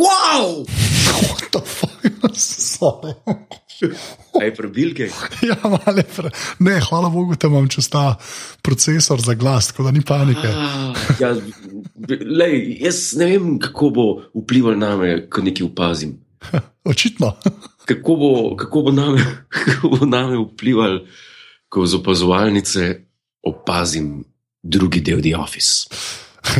Wow! What the fuck, sorry. Aj prebilke. Ja, male, pre... Ne, hvala Bogu, da imam čez ta procesor za glas, tako da ni panike. Ah, ja, lej, jaz ne vem, kako bo vplival na me, ko nekaj opazim. Očitno. Kako bo, kako bo, name, kako bo na me vplival, ko z opazovalnice opazim drugi del The Office.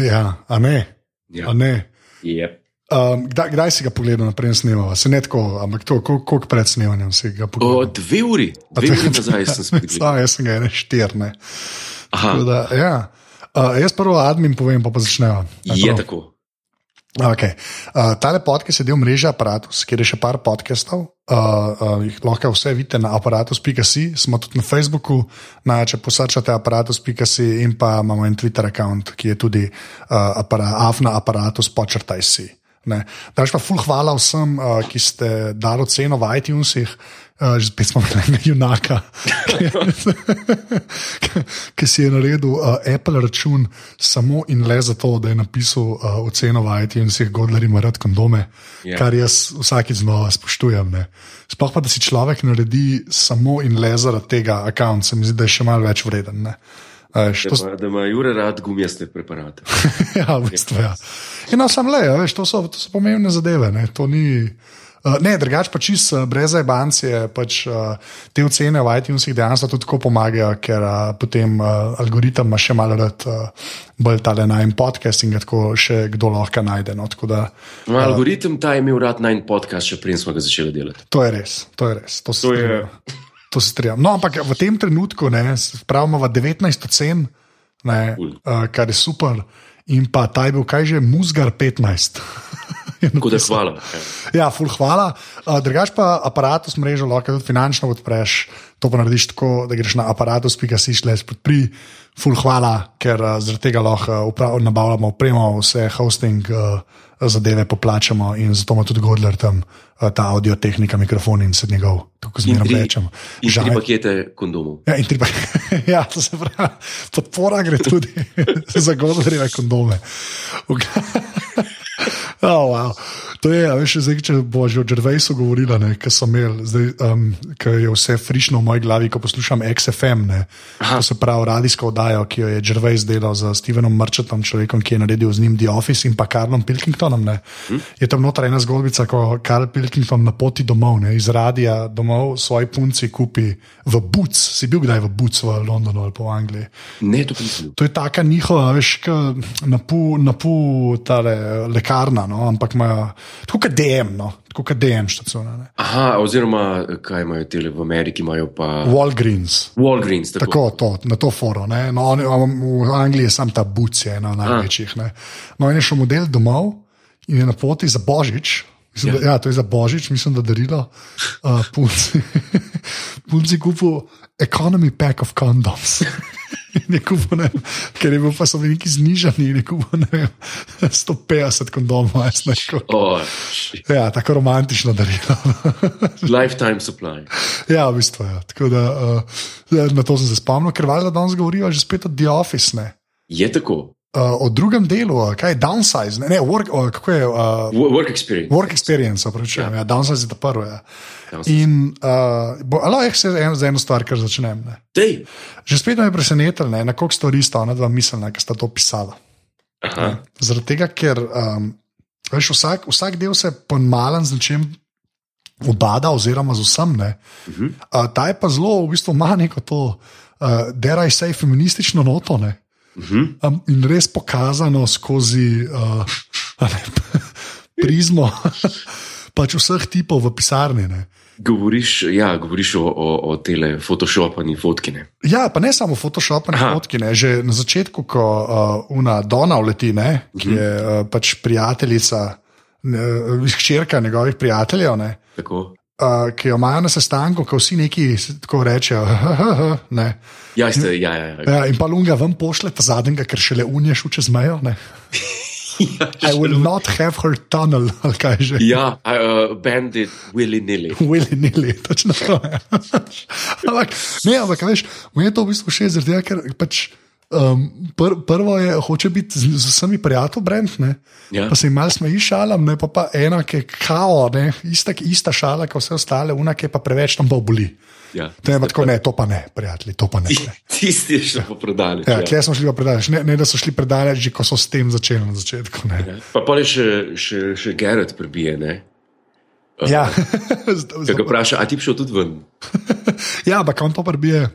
Ja, a ne. Ja. A ne. Yep. Um, kdaj, kdaj si ga pogledal naprej snemala? Se ne tako, ampak to, kol- koliko pred snemanjem si ga O, pogledal? dve uri, dve uri nazaj sem spet. Sam, jaz sem ga ene štirne. Da, ja. uh, jaz prvo admin povem, pa pa začnejo. Je prav? tako. Okay. Uh, tale podcast je del mreže Apparatus, kjer je še par podcastov. Uh, uh, jih lahko vse vidite na aparatus.ca, smo tudi na Facebooku, na, če posrčate aparatus.ca in pa imamo en Twitter račun, ki je tudi uh, apara, afna aparatus, počrtaj si. Ne. Daš pa ful hvala vsem, uh, ki ste dali ceno v iTunesih. Uh, že spet smo imeli enega junaka, ki- si je naredil uh, Apple račun samo in le zato, da je napisal uh, oceno v iTunesih, Godler ima rad kondome, Ja. yeah. kar jaz vsakeč znova spoštujem. Ne. Sploh pa, da si človek naredi samo in le zaradi tega računa, se mi zdi, da je še malo več vreden. Ne. A Veš, Da ima- Da ima Jure rad gumijaste preparate. ja, v bistvu, ja. In no, sam le, veš, to, so, to so pomembne zadeve. Ne, to ni, uh, ne drugače pa čist uh, brez zajbancije, pač uh, te ocene v iTunesih dejansko tudi tako pomagajo, ker uh, potem uh, algoritem ima še malo rad uh, bolj tale najem podcast in ga tako še kdo lahko najde. No, da, No, algoritem ta je imel rad naj podcast, še preden smo ga začeli delati. to je res, to je res. To To je-. To se strinjam. No, ampak v tem trenutku ne, pravimo 19 ocen, ne, uh, kar je super. In pa ta je bil, kaj že, Musgar 15. Je Tako da napisal. hvala. Ja. Ja, ful, hvala. Uh, drugač pa aparatus mrežo lahko tudi finančno podpreš. To pa narediš tako, da greš na aparatus.si šleš podpri. Ful, hvala, ker uh, zaradi tega lahko uprav, nabavljamo opremo, vse hosting uh, zadeve poplačamo in zato ima tudi Godler tam uh, ta audio tehnika, mikrofon in se njegov, tako zmerno rečemo. in tri pakete kondomov. Ja, in tri pa, ja, to se pravi, podpora gre tudi za godlerjeve kondome. Oh, wow. To je, veš, zdaj, če bo že o Džervejsu govorila, ki so imeli, zdaj, um, ki je vse frišno v moji glavi, ko poslušam XFM, ne, to se pravi radijsko oddajo, ki jo je Džervejs delal z Stevenom Mrčetom, človekom, ki je naredil z njim The Office in pa Karlom Pilkingtonom. Ne. Je tam noter ena zgodbica, ko Karl Pilkington na poti domov, ne, iz radija domov svoji punci kupi v Boots. Si bil kdaj v Boots v Londonu ali v Angliji? Ne, to. To je taka njihova, veš, napu, napu tale lekarna, no, ampak imajo tako kot DM, no, tako kot DM štaciona. ne. Aha, oziroma, kaj imajo tele v Ameriki, imajo pa Walgreens. Walgreens. Tako. Tako, to, na to foro. ne. No, oni, v Angliji je sam ta je ena največjih. ne. No, in je šel model domov in je na poti za Božič. Mislim, ja. Da, ja, to je za Božič, mislim, da darilo. Uh, punci, punci kupil economy pack of condoms. Kupil, ne, ker je bil pa bili neki znižani, kupil ne, vem, 150 kondomov. jaz ne kako. Oh. Ja, tako romantično darilo. lifetime supply. Ja, v bistvu. Ja. Da, uh, na to sem se spomnil, ker valjda danes govorijo že spet o The Office. Ne? Je tako. Uh, o drugem delu, kaj je downsize, ne, ne work, uh, kako je uh, Wo- Work experience. work experience, opravičujem, ja. ja, downsize je ta prvi. Ja. Downsize. In uh, lahko se en, za eno stvar, kar začnem. Ne. Že spet me je presenetilo, ne, na koliko stvari sta ona dva mislila, ki sta to pisala. Aha. Zaradi tega, ker um, veš, vsak, vsak del se po malem z nečem obada, oziroma z vsem. Uh -huh. uh, ta je pa zelo, v bistvu ima neko to, uh, je sej feministično noto. Ne? Uh -huh. Um, in res pokazano skozi uh, a ne, prizmo pač vseh tipov v pisarni. Ne? Govoriš, ja, govoriš o, o, o tele Photoshopani fotkine. Ja, pa ne samo Photoshop, ne Aha. fotki. Ne. Že na začetku, ko uh, Una Dona uleti, ne, ki je uh, pač prijateljica, uh, hčerka njegovih prijateljev, ne, Tako. Uh, ki jo imajo na sestanku, ko vsi neki tako rečejo. ne. Ja, ste, ja, ja. ja. Ja, in pa lunga vam pošle ta zadnjega, ker šele unije šuče zmejo. Ne. I will not have her tunnel, ali kaj že. Ja, uh, bandit willy nilly. Willy nili, točno to je. ampak, ne, ampak veš, meni je to v bistvu tega, ker pač. Um, pr, prvo je, hoče biti z, z vsemi prijatelji, brend. Ja. Pa se jim malo smeji šalam, ne pa, pa ena, ki je kao, ne, ista, ista šala, kot vse ostale, una, ki pa preveč tam boli. Ja. To je pa tako, ne, to pa ne, prijatelji, to pa ne. ne. Tisti je šel po prodali. Ja, kje smo šli pa predaleč? Ne, ne, da so šli predaleč, že ko so s tem začeli na začetku. Ne. Ja. Pa pa je še, še, še Gerard prebije, ne? Ja, Kaj ga vpraša, a ti šel tudi ven? ja ampak on to prebije.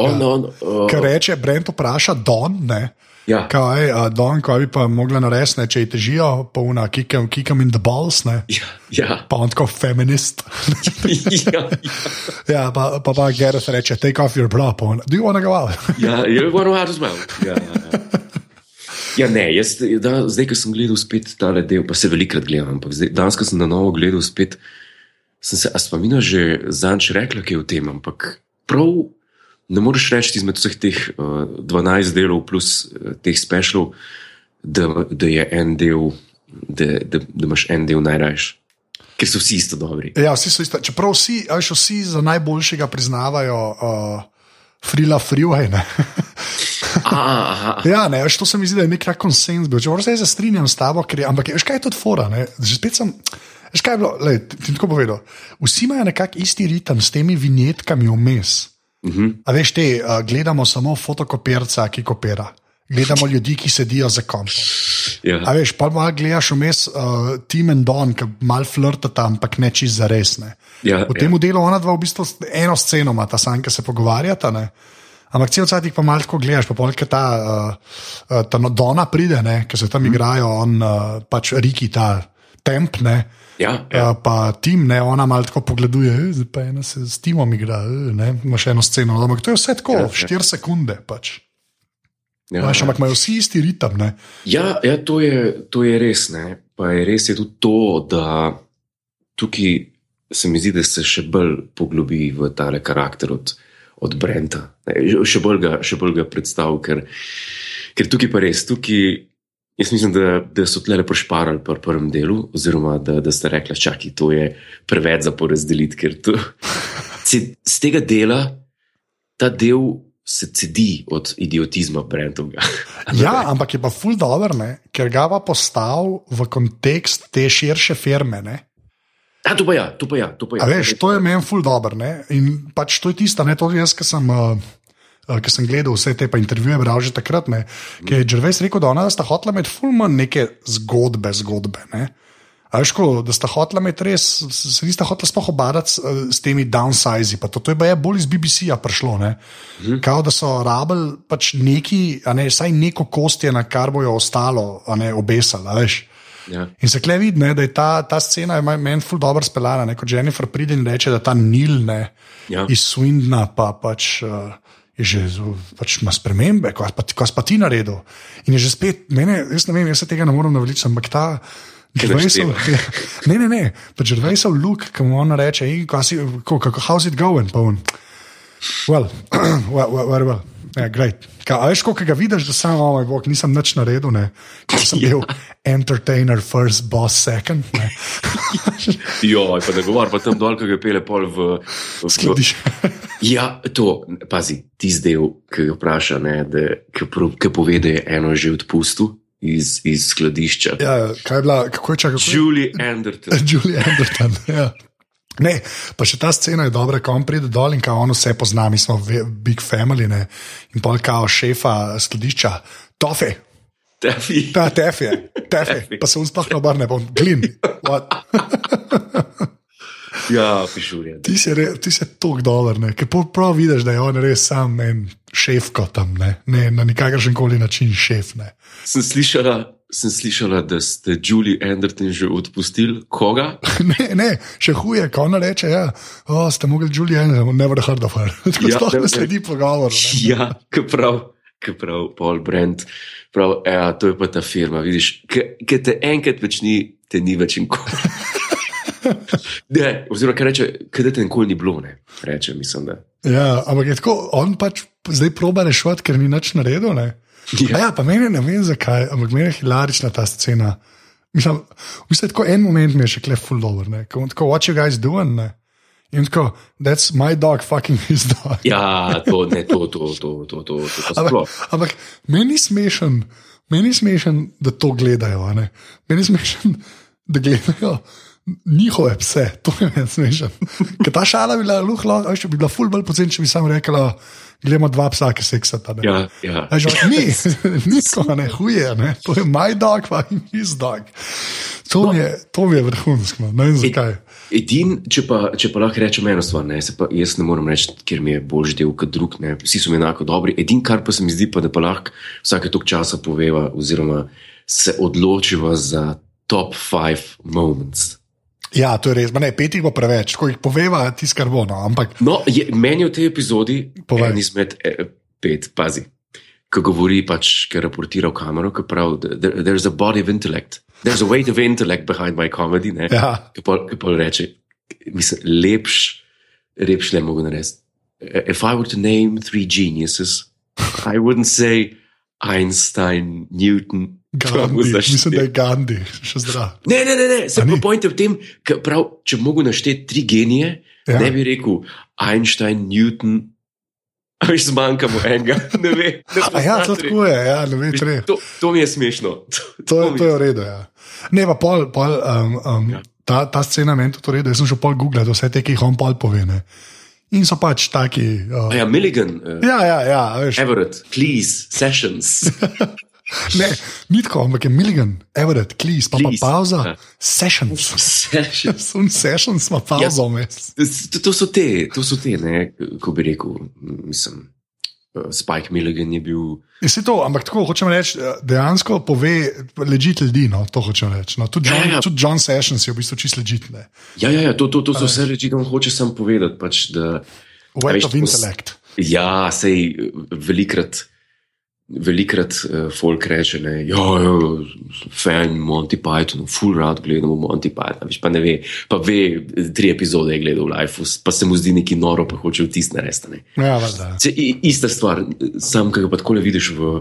On, ja. on, uh, Ker reče, Brent vpraša Don, ne. ja. Kaj, uh, Don, kaj bi pa mogla narediti, če ji težijo, una kick 'em in the balls, ne. Ja, ja. Pa on tako feminist. ja, ja, pa pa, pa Gareth reče, take off your bra, pa on, do you wanna go out? ja, je one out as well. Ja, ja. Ja, ne, jaz, da, zdaj, ko sem gledal spet ta del, pa se velikrat gledam, ampak zdaj, danes, ko sem na novo gledal spet, sem se, a spomina že zanč rekla, kaj je v tem, ampak prav ne moreš reči izmed vseh teh uh, 12 delov plus uh, teh specialov, da, da je en del, da, da, da imaš en del najrajš, ker so vsi isto dobri. ja, vsi so isto. Čeprav vsi, a veš, vsi za najboljšega priznavajo uh, Frila Freeway. ne. Aha, Ja, ne, veš, to se mi zdi, da je nek tak konsens. bil. Čeprav se zdaj strinjam s tabo, ker je, ampak veš, kaj je to fora. Ne? Že spet sem. Veš, kaj je bilo, lej, ti, ti tako povedal. Vsi imajo nekako isti ritem s temi vinjetkami vmes. Uh -huh. A veš, te uh, gledamo samo fotokopirca, ki kopira. Gledamo ljudi, ki sedijo za kompom. ja. A veš, pa malo gledaš vmes uh, Tim in Don, ki mal flirtata, ampak ne čist za res. Ne. Ja, V tem delu ona dva v bistvu eno sceno ima, ta sam, ki se pogovarjata. Ne. Ampak cel cel cel pa malo gledaš, pa polk ta, uh, ta no- Dona pride, ki se tam mm. igrajo, on uh, pač Riki, ta temp. Ne. Ja, Ja. ja. Pa Tim, ne, ona malo tako pogleduje, "E, zdaj pa ena se s Timom igra, ne, imaš eno sceno. Ampak to je vse tako, Ja, ja, ja. 4 sekunde. Pač. ja, ja. ampak imajo vsi isti ritem. Ne. Ja, ja to, je, to je res. Ne? Pa je res je tudi to, da tukaj se mi zdi, da se še bolj poglobi v tale karakter od, od Brenta. Ne, Še bolj ga, še bolj ga predstavlja, ker, ker tukaj pa res. Tukaj, jaz mislim, da, da so tle prešparali pri prvem delu, oziroma da, da ste rekli, čakaj, to je preveč za porazdeliti, ker to, z, z tega dela ta del. Se cedi od idiotizma Brentovega. Ja, ampak je pa ful dobr, ne, ker ga pa postavil v kontekst te širše firme. Ne. A, to pa ja, to pa ja. To, pa ja. A veš, to je meni ful dobr. Ne? In pač to je tisto, ne, to jaz, ki sem. Uh, Ker sem gledal vse te intervjuje, bral že takrat, ne, ki je Džervejs rekel, da ona da sta hotela imeti fulman neke zgodbe, zgodbe. Ne. A veš, ko, da sta hotela imeti res, se nista hotela sploh obadati s, s temi downsizi. To, to je pa je bolj iz BBC-ja prišlo. Ne. Kao da so rabili pač neki, ne, vsaj neko kostje, na kar bojo ostalo, a ne obesali. veš. Ja. In se kle vidi, ne, da je ta, ta scena meni ful dobro speljana. ne, Ko Jennifer pride in reče, da ta Nil ne, Ja. iz Swindna pa pač. Uh, Je že pač ima spremembe, ko pa, ko si pa ti naredil. In je že spet, mene, jaz ne vem, jaz se tega ne morem naveličati, ampak ta. Gervaisov- Ne, ne, ne, pa Žrvejsov luk, ki mu on reče, "Ej, kaj si, kako, kako, how's it going? Pa on, well, well, well, well, well. Ja, great. Ka, a veš, koliko ga vidiš, da sam, oh, moj bog, nisem nič naredil, ne. Ker sem bil entertainer first, boss second. Jo, pa da govor, pa tam dol, ki ga pele pol v. v Skladiš. Ja, to, pazi, ti zdaj, ki ga vpraša, ne, da, ki, ki pove, da je eno že odpustil iz, iz skladišča. Ja, kaj je bila, kako je čakal? Julie Anderton. Julie Anderton. Ja. Ne, pa še ta scena je dobra, ko on pride dol in kao on vse pozna, mi smo big family ne? in pol kao šefa skladišča, tofe, Tefi. ta tefe, tefe, pa se on sploh ne obrne, on glin. Ja, pišurje. Ti si, re, ti si tako dober, ker pol prav vidiš, da je on res sam en šefko tam, ne, ne na nikakršen koli način šef. Ne. Sem slišala, sem slišala, da ste Julie Anderton že odpustili. Koga? Ne, ne, še huje, ko ona reče, ja, oh, ste mogli Julian, never heard of her. Tako Ja, sploh ne, sledi pogovor. ne. Ja, ki prav, ki prav, Paul Brent. Prav, ja, to je pa ta firma, vidiš, ki te enkrat več ni, te ni več nikoli. Ne, oziroma, kaj reče, kaj te nikoli ni bilo, ne, reče, mislim, da. Ja, ampak je tako, on pač zdaj proba rešiti, ker ni nič naredil. Ne? Ja. Ja. ja, pa meni ne vem zakaj, ampak meni je hilarična ta scena. Mislim, v bistvu tako en moment mi je še klef full over, ne, ko on tako, what you guys doing, ne. In tako, that's my dog, fucking his dog. Ja, to, ne, to, to, to, to, to, to, Ampak, ampak meni smešen, meni smešen, da to gledajo. a ne. Meni smešen, da gledajo njihove pse. To je meni smešen. Ker ta šala bi bila luhla, če bi bila ful bolj poceni, če bi samo rekla, gledamo dva psa, ki seksata. ne. Ja, ja. A že, ni, ni tako, ne huje, ne. to je moj dog, fucking his dog. To mi je, to je vrhunsko, no. ne vem zakaj. Edin, če pa, če pa lahko rečem eno stvar, ne, pa, jaz ne morem reči, ker mi je boljši del kot drug, ne, vsi so mi enako dobri. Edin, kar pa se mi zdi, pa da pa lahko vsake tok časa poveva, oziroma se odločiva za top five moments. Ja, to je res, ne, pet jih bo preveč, ko jih poveva, tisto kar bo. No. Ampak No, je, meni je v tej epizodi Povej. en izmed eh, pet, pazi, ki govori, pač, ki raportira v kamero, ki pravi, there, there's a body of intellect, there's a weight of intellect behind my comedy. Ne, Ja. Ki pol, ki pol reče, mislim, lepš, lepš ne mogu narediti. If I were to name three geniuses, I wouldn't say Einstein, Newton. Gandhi, mislim, da je Gandhi, še zdrav. Ne, ne, ne, ne. se pa pojte v tem, prav, če mogel našteti tri genije, Ja. ne bi rekel Einstein, Newton, a veš, zmanjkamo enega. Ne ve, ne A ja, to tako je, ja, ne vem, tre. To, to mi je smešno. To, je- mi to je v redu. Ja. Ne, pa pol, pol um, um, Ja. ta, ta scena meni tudi v redu. Jaz sem šel pol googlati vse te, ki jih on pol pove. Ne. In so pač taki. Uh, ja, Milligan, uh, ja, ja, ja, veš. Everett, Cleese, Sessions. Ne, ni tako, ampak je Milligan, Everett, Cleese, pa, pa pauza, ja. sessions. Sessions. Sessions, ima pauzo vmes. To, to so te, to so te, ne, ko bi rekel, mislim, uh, Spike Milligan je bil. Je se to, ampak tako hočem reči, eh, dejansko pove ležit ljudi. No, to hočem reči. No, tudi, John, Ja, ja. tudi John Sessions je v bistvu čist ležit. Ne. Ja, ja, ja to, to, to so vse reči, da on hoče sam povedati. Pač, da, Weight veš, of intellect. Ja, sej velikrat, velikrat uh, folk reče, da je fan Monty Python, full rad gledamo Monty Python, veš, pa ne ve, pa ve, tri epizode je gledal v live, pa se mu zdi neki noro, pa hoče vtis narediti. ne. Ja. Se, i, ista stvar, sam, ki ga pa tako vidiš, v,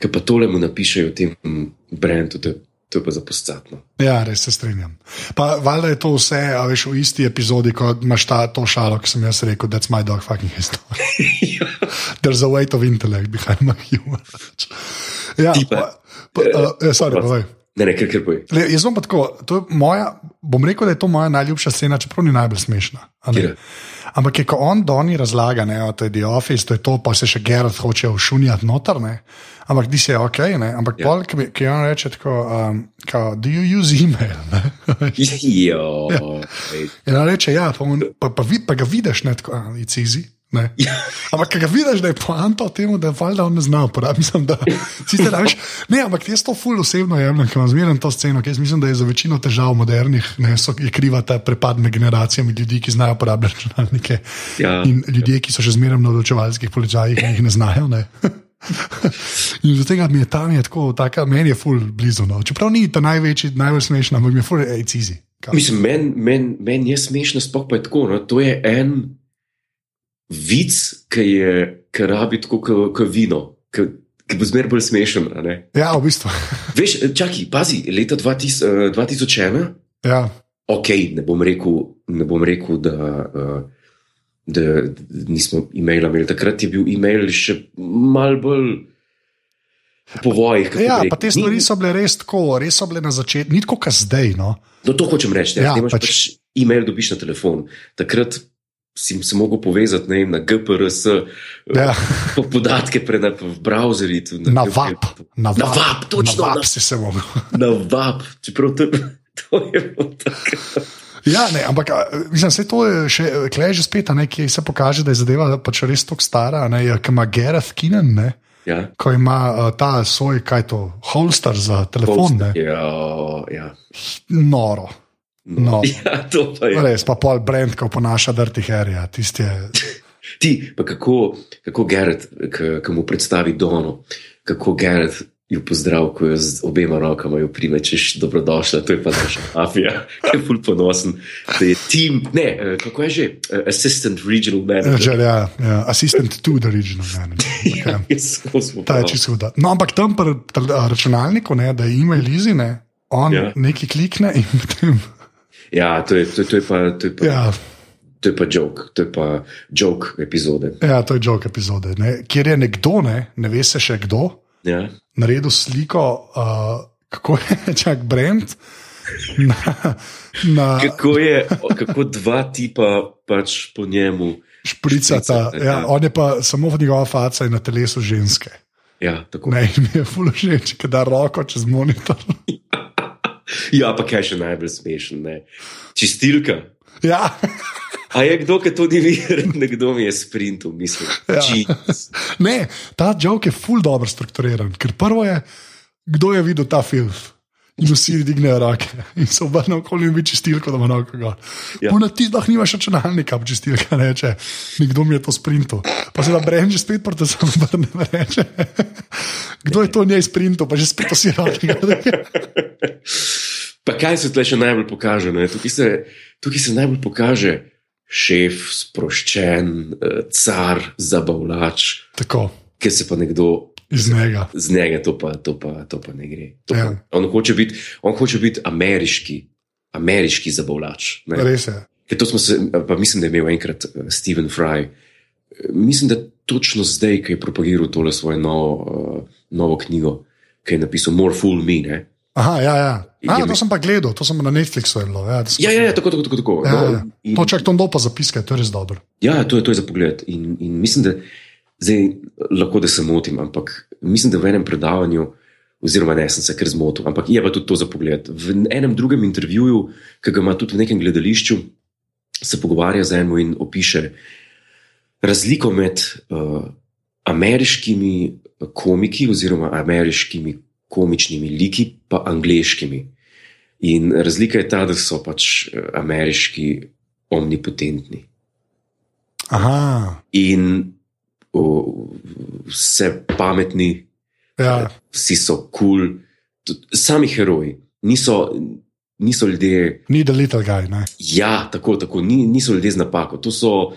ki pa tole mu napišejo v tem brendu, to, to je pa zapostatno. Ja, res se strinjam. Pa valjda je to vse, a veš, v isti epizodi, ko imaš ta, to šalo, ki sem jaz rekel, that's my dog fucking history. There's a weight of intellect behind my humor. Ja, pa- pa, uh, ja, sorry, povej. Ne, ne, ker poj. Le, jaz bom pa tako, moja, bom rekel, da je to moja najljubša scena, čeprav ni najbolj smešna. Ampak je, ko on Doni razlaga, ne, o, to je The Office, to je to, pa se še Gerard hoče všunjati noter, ne. ampak di se je ok, ne. ampak Ja. yeah. pol, ki, ki on reče tako, um, kao, do you use email? Ej. In on reče, ja, pa, on, pa, pa, vid, pa ga vidiš, ne, tako, it's easy. Ne. Ampak, ki ga vidiš, da je poanta v tem, da valjda on ne zna uporabiti. Mislim, da, sicer, veš, ne, ampak jaz to ful osebno jemljem, ker imam zmerno to sceno, ker jaz mislim, da je za večino težav modernih, ne, so, je kriva ta prepad med generacijami ljudi, ki znajo uporabljati računalnike. Ja. In ljudje, ki so še zmeraj na odločevalskih položajih in jih ne znajo. Ne. In tega mi je tam je tako, taka, meni je ful blizu. No. Čeprav ni ta največji, najbolj smešna, ampak mi je ful, easy. Kao. Mislim, meni men, men je smešno, sploh pa je tako. No? To je en vic, ki je, ki rabi tako kot vino, ki, ki bo zmeraj bolj smešen. ne. Ja, v bistvu. Veš, čakaj, pazi, leta 2000, eh, 2001, Ja. ok, ne bom rekel, ne bom rekel da, eh, da nismo e-maila imeli. Takrat je bil e-mail še mal bolj. Po vojih, Ja, pa te stvari so bile res tako, res so bile na začetku, ni tako, kot zdaj. No. No, to hočem reči. Ja, Ja, pač, pač e-mail, dobiš na telefon. Takrat si se mogel povezati ne, na GPRS, Ja. po podatke pred v browserju. Na VAP, na Na VAP, VAP, točno, na VAP na- si se mogel. Na VAP, čeprav to, to je bilo tako. Ja, ne, ampak mislim, se to je še, klej že spet, ne, ki se pokaže, da je zadeva pač res tako stara, ne, je, ki ima Gareth Keenan, ne, Ja, ko ima uh, ta svoj, kaj to, holster za telefon, ne, ja, ja. noro. No. ja, to pa je. Res, pa pol brand, ko ponaša Dirty Harry, je. Ti, pa kako, kako Gerard, ki mu predstavi Dono, kako Gerard jo pozdrav, ko jo z obema rokama jo prime, češ dobrodošla, to je pa naša mafija, ki je ful ponosen, da je tim, ne, eh, kako je že, Eh, assistant regional manager. Že, ja, ja, assistant to the regional manager. Ja, Okay. smo Ta je čisto huda. No, ampak tam pri računalniku, ne, da je ime Lizi, ne, on Ja. ja. nekaj klikne in potem. Ja, to je, to, to je pa, to je pa Ja, To je pa joke, to je pa joke epizode. Ja, to je joke epizode, ne? kjer je nekdo, ne, ne ve se še kdo, Ja. naredil sliko, uh, kako je čak Brent. Na, na Kako je, kako dva tipa pač po njemu. špricata, špricata, ja, ja. on je pa samo njegova faca in na telesu ženske. Ja, tako. Ne, mi je fulo všeč, ker da roko čez monitor. ja, pa kaj še najbolj smešen. Ne? Čistilka. Ja, A je kdo, ki to ni videl, nekdo mi je sprintal, mislim. Ja. Jeez. ne, ta joke je full dobro strukturiran, ker prvo je, kdo je videl ta film. In vsi dignejo roke in se obrnejo okoli in vidi čistilko, da ima roko gor. Ja. Ja. Na ti dah nimaš računalnika, pa čistilka reče, nekdo mi je to sprintal. Pa se da Brenži spet proti samo obrne in reče, kdo je to njej sprintal, pa že spet si roke. Pa kaj se tukaj še najbolj pokaže? ne? Tukaj se, tukaj se najbolj pokaže šef, sproščen, eh, car, zabavlač, Tako, ki se pa nekdo iz njega. z njega, to pa, to pa, to pa ne gre. To Ja. Pa, on, hoče biti, on hoče biti ameriški, ameriški zabavlač. ne. Res je. Ker to smo se, pa mislim, da je imel enkrat eh, Stephen Fry. Mislim, da točno zdaj, ki je propagiral tole svojo novo, uh, novo knjigo, ki je napisal More Fool Me. Ne? Aha, ja, ja. A, to sem pa gledal, to sem na Netflixu bilo. Ja, sem Ja, ja, ja, tako, tako, tako. tako. Ja, ja. No, in- To čak to dopa zapiske, to je res dobro. Ja, to je, to je za pogled. In, in mislim, da zdaj lahko, da se motim, ampak mislim, da v enem predavanju, oziroma ne, sem se kar zmotil, ampak je pa tudi to za pogled. V enem drugem intervjuju, ki ga ima tudi v nekem gledališču, se pogovarja z enim in opiše razliko med uh, ameriškimi komiki oziroma ameriškimi komičnimi liki pa angliškimi. In razlika je ta, da so pač eh, ameriški omnipotentni Aha, in o, vse pametni, ja, vsi so kul, cool, sami heroji. Niso, niso ljudje, ni the little guy. Ne? ja, tako, tako, ni, niso ljudje z napako. To so,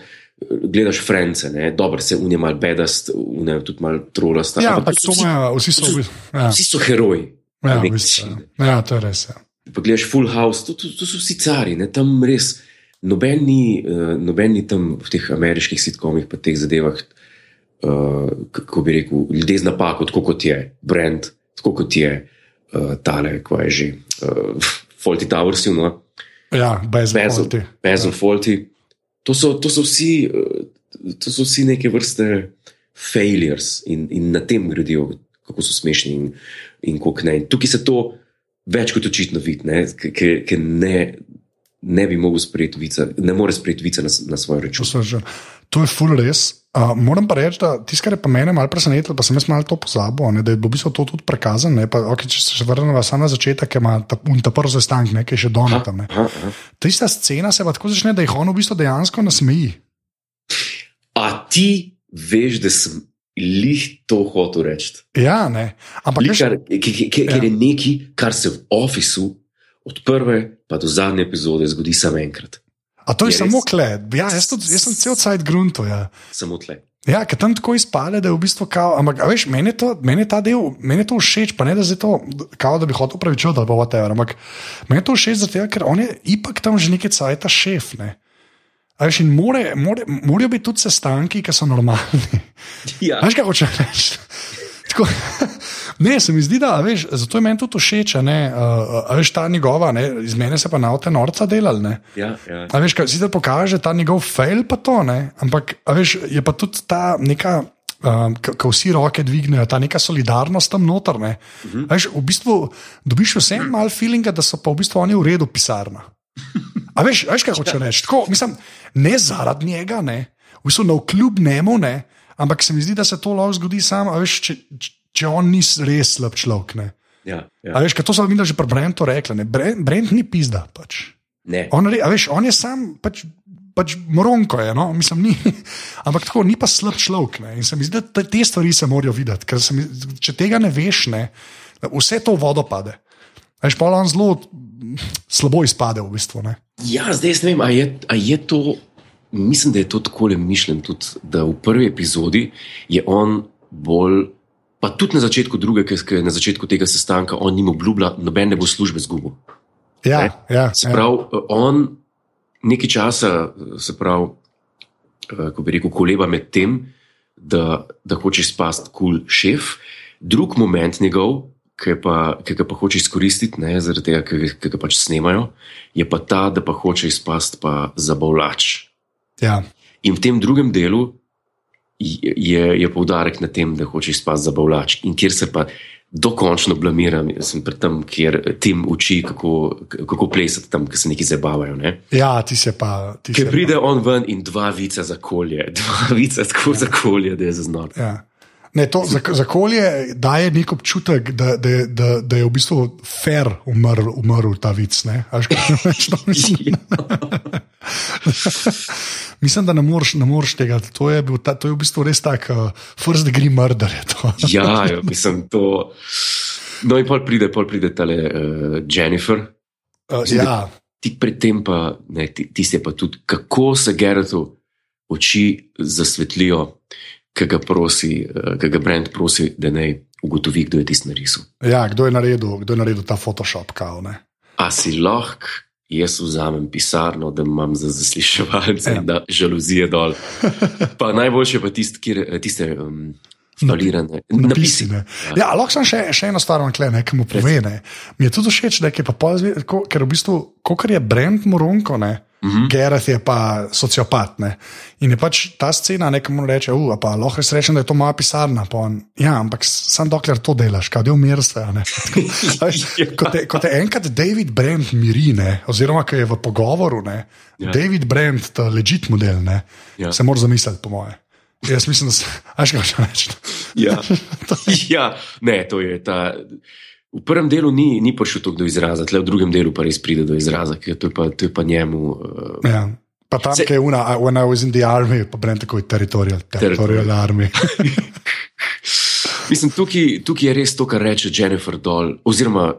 gledaš frence, ne, dobro se unje mal bedast, unje tudi mal trolasta. Ja, ampak to imajo, vsi so. to so- v- Ja, Vsi so heroji. ja, v bistvu, ja. ja, to je res. Ja. Pa gledaš Full House, to, to, to so vsi cari, ne, tam res. Noben ni, uh, noben ni tam v teh ameriških sitkomih, pa teh zadevah, uh, kako bi rekel, ljudje z napako, tako kot je Brand, tako kot je uh, tale, kva je že, uh, Faulty Towers, no, Ja, brez Basil, vesti. Basil Faulty. To so, to, so vsi, uh, to so vsi neke vrste failures in, in na tem gradijo, kako so smešni in, in kako ne. Tukaj se to več kot očitno vidi, ker ne, ne bi mogel sprejeti vica, ne more sprejeti vica na, na svoj račun. To je full res. Uh, moram pa reči, da tisto, kar je pa mene malo presenetilo, pa sem jaz malo to pozabil, ne, da je bilo v bistvu to tudi prikazano. ne, pa, Okay, če se vrnemo samo na začetek, ki ima ta, ta prvi sestanek, ne, ki je še donat tam. ne. Tista scena se pa tako začne, da jih on v bistvu dejansko nasmeji. A ti veš, da sem lih to hotel reči? Ja, ne. Ampak veš, Ker Ja. je nekaj, kar se v ofisu od prve pa do zadnje epizode zgodi samo enkrat. A to je, je samo res. kle. Ja, jaz, tudi, jaz sem cel cajt grunto. Ja. Samo tle. Ja, ker tam tako izpade, da je v bistvu kao. Ampak, a veš, meni je, to, meni je ta del, meni je to všeč, pa ne da je to, kao, da bi hotel pravičiti ali pa whatever. Ampak meni je to všeč, zato, ker on je ipak tam že nekaj cajta šef. Ne? A veš, in more, more, morajo biti tudi sestanki, ki so normalni. Ja. Veš, kaj hoče reči? Tako, ne, se mi zdi, da, veš, zato je meni tudi všeč, uh, veš, ta njegova, ne, iz mene se pa na te norca delali. Ne. Ja, ja. A veš, kaj sicer pokaže ta njegov fail, pa to ne, ampak veš, je pa tudi ta neka. Um, Ko vsi roke dvignejo, ta neka solidarnost tam noter. Ne. Uh -huh. veš, v bistvu dobiš vsem malo feelinga, da so pa v bistvu oni v redu pisarna. A veš, veš kaj hoče reči? Tako, mislim, ne zaradi njega, ne, v bistvu na kljub njemu, ne, ampak se mi zdi, da se to lahko zgodi samo, a veš, če, če- on ni res slab človek. Ne. ja, A ja. veš, kaj to sem videl že pri Brentu rekla. ne. Brent, Brent ni pizda. Pač. Ne. On, re- a veš, on je sam, pač, pač moronko je, no? mislim, ni. Ampak tako ni pa slab človek. Ne? In se mi zdi, da te- te stvari se morajo videti, ker mi, če tega ne veš, ne, vse to vodo pade. A Veš, pa on zelo slabo izpade v bistvu. Ne? Ja, zdaj ne vem, ali je, a je to. Mislim, da je to tako le mišljen, tudi, da v prvi epizodi je on bolj, pa tudi na začetku druge, ker je na začetku tega sestanka on jim obljublja, noben ne bo službe zgubil. Ja, Ne? ja, Se ja. pravi, on nekaj časa, se pravi, uh, ko bi rekel, koleba med tem, da, da hoče spasti kul cool šef, drug moment njegov, ki, pa, ki ga pa hoče izkoristiti, ne, zaradi tega, ki ga pač snemajo, je pa ta, da pa hoče izpasti pa zabavlač. Ja. In v tem drugem delu je, je poudarek na tem, da hoče izpasti zabavlač. In kjer se pa dokončno blamiram, sem pred tem, kjer tim uči, kako, kako plesati tam, ki se neki zabavajo. Ne? Ja, ti se pa. Ker pride pa. on ven in dva vica za kolje, dva vica tako za kolje, da je zaznor. Ja. Ne, to, za, za kolje daje nek občutek, da, da, da, da je v bistvu fair umrl, umrl ta vic. Až, mislim? mislim, da ne moreš, ne moreš tega. To je, bil, ta, to je v bistvu res tak, uh, first degree murder. ja, ja, mislim, to. No, in pol pride, pol pride tale uh, Jennifer. Uh, ja. Tik predtem pa, ne, tisti pa tudi, kako se Gerardu oči zasvetlijo ki ga, prosi, ki ga Brend prosi, da naj ugotovi, kdo je tisti narisal. Ja, kdo je naredil, kdo je naredil ta Photoshop? Kao, A si lahko jaz vzamem pisarno, da imam za zasliševalce ja. da žaluzije dol. Pa najboljše pa tiste, kjer tiste. Um, Napisi. Napisi, ja. Ja, lahko sem še, še eno stvar, ki mu pove. Mi je tudi všeč, da je pa pol, ker v bistvu, kot je Brend Moronko, ne, Mm -hmm. Gerard je pa sociopat. Ne? In je pač ta scena, nekomu reče, uh, pa lahko res rečem, da je to moja pisarna. On, ja, ampak sam dokler to delaš, kaj je umirstvo. Ko te enkrat David Brent miri, ne? oziroma ko je v pogovoru, ne? Ja. David Brent, ta legit model, ja. se mora zamisliti, po moje. Jaz mislim, da se, aj še kaj reči. Ja. ja, ne, to je ta. V prvem delu ni, ni prišel tako do izraza, tle v drugem delu pa res pride do izraza, ker to je pa, to je pa njemu. Uh, ja. Pa tam, ki je una, when I was in the army, pa brem tako je teritorial, teritorial army. Mislim, tukaj, tukaj je res to, kar reče Jennifer Doll, oziroma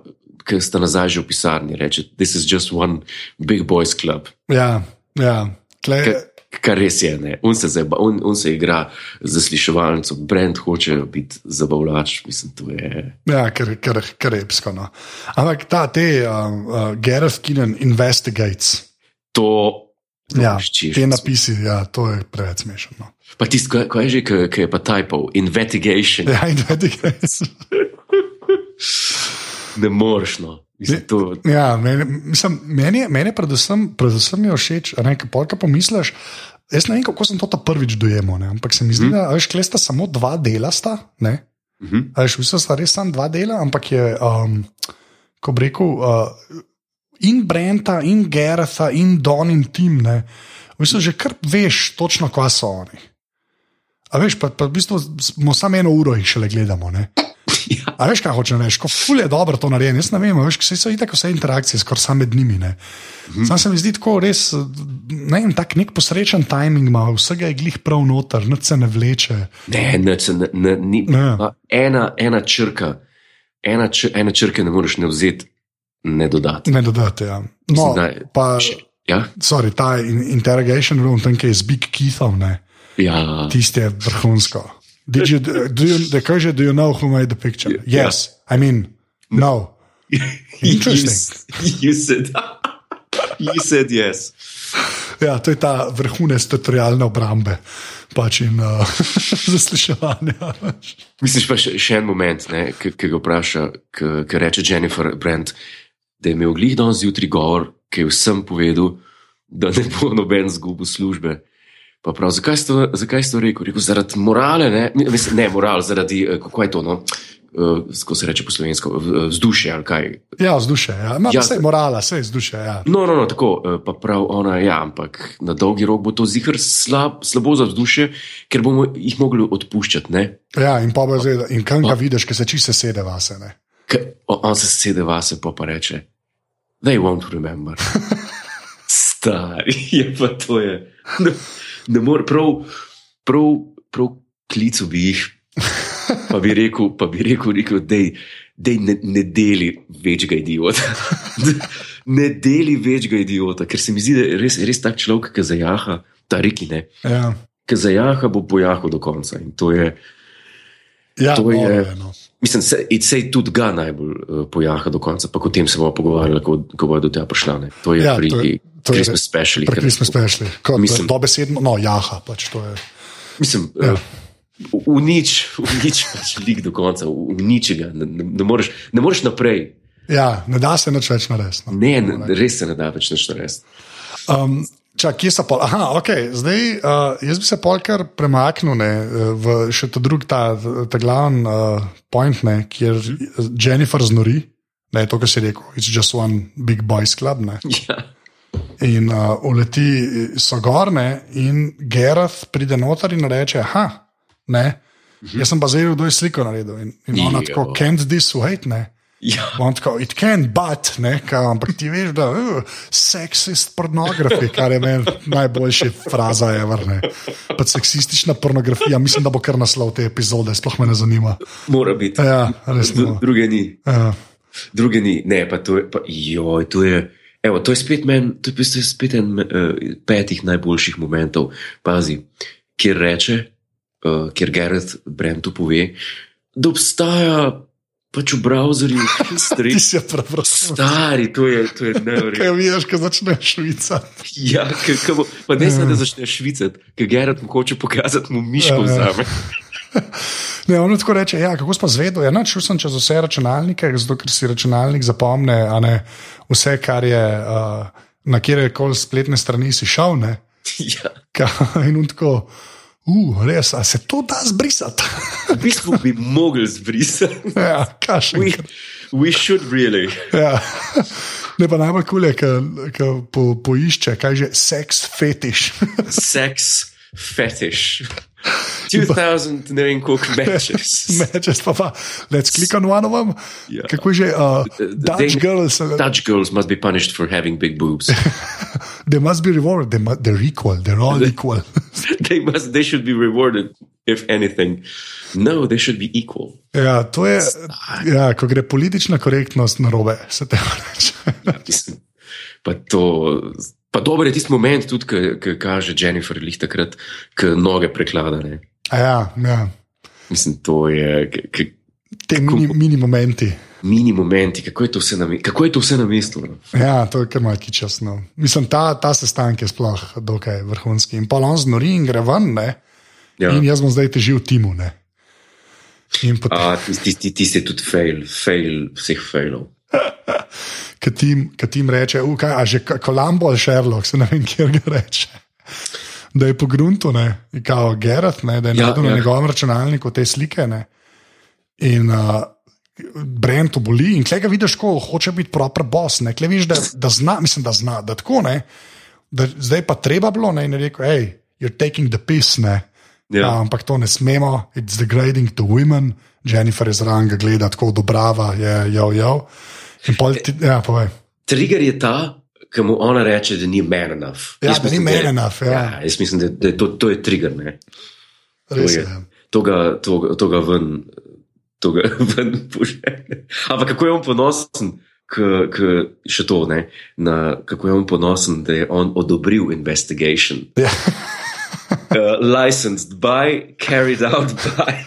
ki sta nazaj že v pisarni, reče: This is just one big boys club. Ja, ja. Tle, kar res je. On se, zeba, on, on se igra z zasliševalnico, brend hoče biti zabavljač. Mislim, je... Ja, ker, ker, ker je epsko. No. Ampak ta, te uh, uh, Gareth Keenan investigates. To. Ja, te napisi, ja, to je preveč smešno. No. Pa tisto, kaj je že, ki je pa typo, investigation. Ja, investigation. ne moreš. No. Mislim, ja, meni, mislim, meni, meni predvsem, predvsem je všeč, da kaj pomisliš. Jaz ne vem, kako sem to prvič dojemal, ne? ampak se mi zdi, mm. da veš, sta samo dva dela. Sta, mm -hmm. veš, v bistvu sta res samo dva dela, ampak je, um, ko bi rekel, uh, in Brenta, in Geretha, in Don in Tim. Ne? V bistvu že kar veš, točno kva so oni. A veš, pa, pa v bistvu smo samo eno uro jih šele gledamo. Ja. A veš, kaj hočeš reči, ko ful je dobro to narejeno. Jaz ne vem, veš, vse so itak vse interakcije, skoraj same med njimi. Mm -hmm. Sam se mi zdi tako res, ne vem, tak nek posrečen timing ima, vsega je glih prav noter, nič se ne vleče. Ne, nič se ne, ne, ni. Ne. Ena, ena črka, ena, čr, ena črka ne moreš ne vzeti, ne dodati. Ne dodati, ja. No, Mislim, pa, ja? sorry, ta interrogation room, tam, ki je z Big Keithom, ne. Ja. Tisti je vrhunsko. Did you do you the question? Do you know who made the picture? Yeah. Yes, I mean no. Interesting. you, you said you said yes. Ja, to je ta vrhunec teritorijalne obrambe pač in uh, zasliševanja. Misliš pa še, še en moment, ki ga vpraša, ki reče Jennifer Brent, da je imel glih danes zjutraj govor, ki je vsem povedal, da ne bo noben zgubil službe. Pa prav, zakaj ste to rekel? rekel? Zaradi morale, ne, Mislim, ne moral, zaradi eh, kako je to. No? Uh, ko se reče po slovensko, vzdušje ali kaj. Ja, vzdušje. Ja. ja, vse je morala, vse je vzdušje. Ja. No, no, no, tako, pa prav ona, ja, ampak na dolgi rok bo to zihar slab, slabo za vzdušje, ker bomo jih mogli odpuščati. Ne? Ja, in pa bo zdaj, in kam ga vidiš, ker se čisto sede vase. K, on se sede vase, pa pa reče, they won't remember. Stari, je pa to je ne more, prav, prav, prav klicu bi jih. Pa bi rekel, pa bi rekel, rekel da ne, ne deli večjega idiota. ne deli večjega idiota, ker se mi zdi, da je res, res tak človek, ki zajaha, ta reki ne. Ja. Ki zajaha, bo pojahal do konca. In to je. Ja, to je no. Mislim, se tudi ga najbolj uh, pojaha do konca, pa o tem se bomo pogovarjali, ko, ko bodo do tega prišli. To je ja, pri. To je, to je Christmas special. Pri Christmas special. Kot Mislim- dobesedno, no, jaha, pač to je. Mislim, Ja. ja. v nič, v nič pač lik do konca, v ničega, ne, ne, ne, moreš, ne moreš naprej. Ja, ne da se nič več narediti. No. Ne, ne, res se ne da več nič narediti. Um, čak, kje so pol? Aha, ok, zdaj uh, jaz bi se polkar premaknil ne, v še ta drugi, ta, ta glavni uh, point, ne, kjer Jennifer znori, ne, to, kar si rekel, it's just one big boys club. Ne. Ja. In uh, uleti so gorne, in Gerard pride noter in reče: Aha, ne. Jaz sem pa zdaj, kdo je sliko naredil. In, in ona tako, can't this wait, ne. Ja. On tako, it can, but, ne, kao, ampak ti veš, da uh, seksist pornografija, kar je meni najboljša fraza, ever, ne. Pa seksistična pornografija, mislim, da bo kar naslov te epizode, sploh me ne zanima. Mora biti. Ja, res Dru- no. Druge ni. Ja. Druge ni, ne, pa to je, pa, joj, to je, evo, to je spet men, to je bistvu spet en uh, petih najboljših momentov, pazi, kjer reče, uh, kjer Gerard Brentu pove, da obstaja pač v browserju history. Ti si je prebral. Stari, to je, to je nevrjetno. Kaj vidiš, ko začneš švica? Ja, k, k, bo- pa ne samo, da začneš švicati, ker Gerard mu hoče pokazati, mu miško Ja, ja. vzame. Ne, on tako reče, ja, kako smo zvedeli. Ja, šel sem čez vse računalnike, zato ker si računalnik zapomne ne, vse, kar je uh, na kjer koli spletne strani si šel. Ja. Ka, in tako, uh, res, a se to da zbrisati. V bistvu bi mogli zbrisati. ja, kašen. We, we should really. Ja. Ne pa najbolj kul je, ki po, poišče, kaj že seks fetiš. Sex fetish. 2000, ne vem koliko matches. Mečeš pa pa, let's click on one of them. Ja. Kako je že, uh, Dutch They- girls, uh, Dutch girls must be punished for having big boobs. they must be rewarded, they mu they're equal, they're all equal. they must. They should be rewarded, if anything. No, they should be equal. ja, to je, ja, ko gre politična korektnost na robe, se te reče. Ja, mislim, pa to. Pa dober je tisti moment, tudi, ki kaže Jennifer lih takrat, ki noge preklada. Ne. A Ja, ja. Mislim, to je. Te mini, mini momenti. Mini momenti, kako je to vse na, kako je to vse na mestu. No? Ja, to je kar malo kičasno. Mislim, ta, ta sestanek je sploh dokaj vrhunski. In pa on znori in gre ven, ne? Ja. In jaz bom zdaj težil timu. Ne? Potem, A, tisti, tisti, tisti je tudi fail, fail vseh failov. ki tim, ki tim reče, "U, kaj, a že K- Columbo ali Sherlock, se ne vem, kje ga reče. Da je po gruntu, ne, in kao Gerard, ne, da je Ja, ja, na ja. njegovem računalniku te slike. Ne, in uh, Brent to boli, in klej ga vidiš, ko hoče biti proper boss. Ne, klej vidiš, da, da zna, mislim, da zna, da tako ne. Da zdaj pa treba bilo, ne, in je rekel, hej, you're taking the piss, ne. Ja. A, ampak to ne smemo, it's degrading to women. Jennifer je zraven gleda, tako odobrava, je jo, jo. In pol ti, ja, povej. Trigger je ta, ki mu ona reče, da ni man enough. Ja, Jaz da ni mislim, man je- enough, ja. ja jaz mislim, da, da to, to je trigger. Ne? To, Res je, je. to, ga, to, to ga ven, to ga ven požene. Ampak kako je on ponosen, k, k, še to, ne, na, kako je on ponosen, da je on odobril investigation. Ja. Uh, licensed by, carried out by.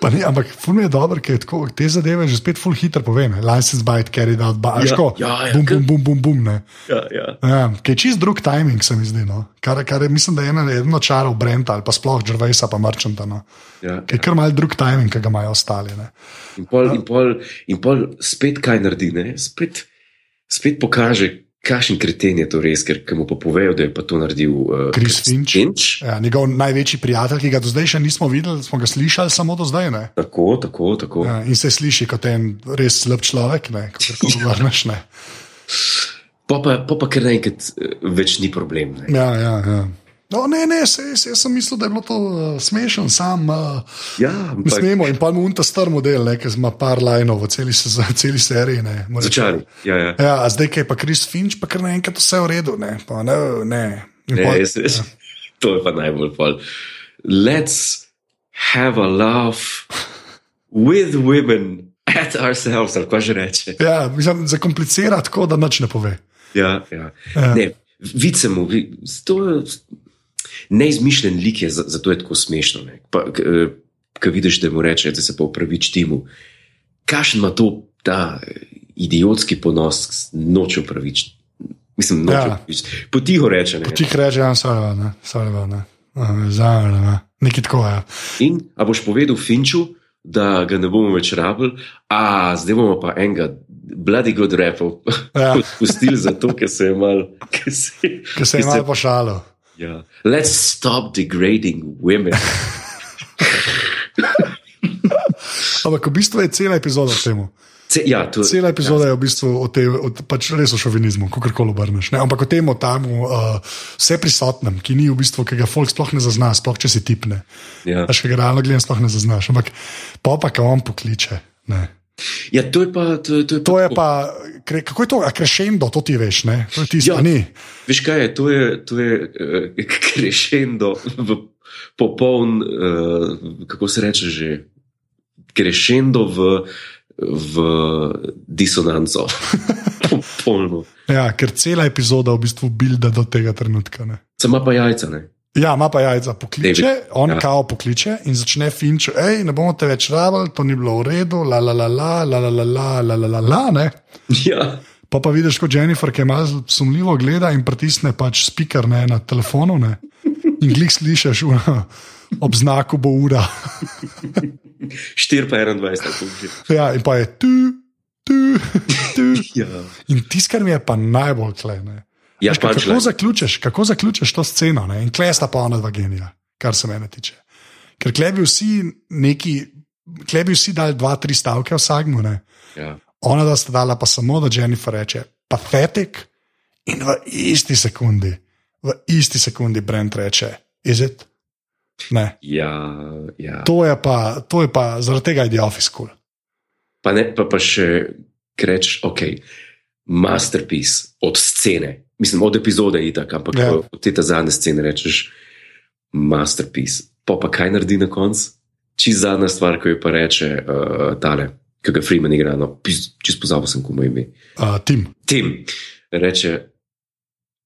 Pa Ne, ampak ful mi je dobro, ker tako, te zadeve že spet ful hitro povem. License byte, carried out, by, Ja, ja, ja, ja, bum, bum, bum, bum, bum, ne. ja, ja. Ja, ki je čist drug timing, se mi zdi. No. Kar, kar je, mislim, da je ena eno čarov Brenta ali pa sploh Jervisa pa Merchanta. No. ja. Ki je kar mal drug timing, ki ga imajo ostali. Ne. In pol, in, pol, in pol spet kaj naredi, ne? spet, spet pokaže, kakšen kreten je to res, ker mu pa povejo, da je pa to naredil uh, Chris Finch. Finch. Ja, njegov največji prijatelj, ki ga do zdaj še nismo videli, smo ga slišali samo do zdaj. Ne. Tako, tako, tako. Ja. Ja, in se sliši kot en res slab človek, ne, ko se pogovarjaš. ne. Pa, pa, pa, pa kar naenkrat eh, več ni problem. Ne? Ja, ja, ja. No, ne, ne, se, se, jaz sem mislil, da je bilo to uh, smešen, sam. Uh, Ja, ampak smemo in pa mu unta star model, ne, ki ima par lajnov v celi, seza- celi seriji. Ne, začali. Ja, ja. Ja, a zdaj kaj pa Chris Finch, pa kar naenkrat vse v redu. Ne, pa, ne, ne. In Ne, pol- jaz, jaz, to je pa najbolj pol. Let's have a laugh with women at ourselves, ali kaj že reče. Ja, mislim, zakomplicira tako, da nič ne pove. Ja, ja. Ja. Ne, vicemo, vi- to je neizmišljen lik, je, za- zato je tako smešno. ne. Pa, k- eh, Ko vidiš, da mu reče, da se pa upravič timu, kakšen ima to ta eh, idiotski ponos, noče upravičiti. Mislim, no, Ja. ja. potiho reče. Ne? Tih reče, ja, sorry, ne, sorry, ne. Zavem, ne. Nekaj tako. Ja. In a boš povedal Finču, da ga ne bomo več rabili, a zdaj bomo pa enega bloody good repov Ja. odpustili zato, ker se je mal. ker se- Ker se je ker malo Ja. Let's stop degrading women. Ampak v bistvu je cela epizoda o tem. Ce, ja, to, Cela epizoda je v bistvu o tem, pač res o šovinizmu, kako koli obrneš. Ne? Ampak o tem, o tam, uh, vse prisotnem, ki ni v bistvu, ki ga folk sploh ne zazna, sploh če si tipne. Ja. Veš, ki ga realno gledam, sploh ne zaznaš. Ampak pa pa, ki on pokliče. Ne. Ja, to je pa. To, to je To pa, je pa, kre, kako je to, a krešendo, to ti veš, ne? To je tisto, Ja. ni. Veš kaj je, to je, to je uh, krešendo v popoln, uh, kako se reče že, krešendo v, v disonanco. Popolno. Ja, ker cela epizoda v bistvu bilda do tega trenutka. Ne? Sama pa jajca, ne? Ja, ima pa jajca, pokliče, David, on ja. ja. kao pokliče in začne finč, hej, ne bomo te več rabili, to ni bilo v redu, la la la la, la la la la, la la la la. Ja. Pa pa vidiš, kot Jennifer, ki malo sumljivo gleda in pritisne pač speaker ne, na telefonu, ne. In glik slišiš, ob znaku bo ura. 4 pa 21, tako že. Ja, in pa je tu, tu, tu. Ja, In tisto, kar mi je pa najbolj klene. Ja Veš, ka- kako, zaključiš, kako zaključiš to sceno? Ne? In klej sta pa ona dva genija, kar se mene tiče. Ker klej bi vsi neki, klej bi vsi dali dva, tri stavke vsakmu, ne? Ja. ona da sta dala pa samo, da Jennifer reče: pathetic, in v isti sekundi, v isti sekundi Brent reče: is it? Ne. Ja, ja. To je pa, to je pa zaradi tega je The Office cool. Pa, ne, pa, pa še reči, ok, masterpiece od scene, mislim, od epizode je tako, ampak Ja. ja. od te ta zadnje scene rečeš masterpiece. Pa pa kaj naredi na koncu? Čiz zadnja stvar, ko je pa reče uh, tale, ki ga Freeman igra, no, čisto pozabil sem, komu ime. Uh, Tim. Tim reče,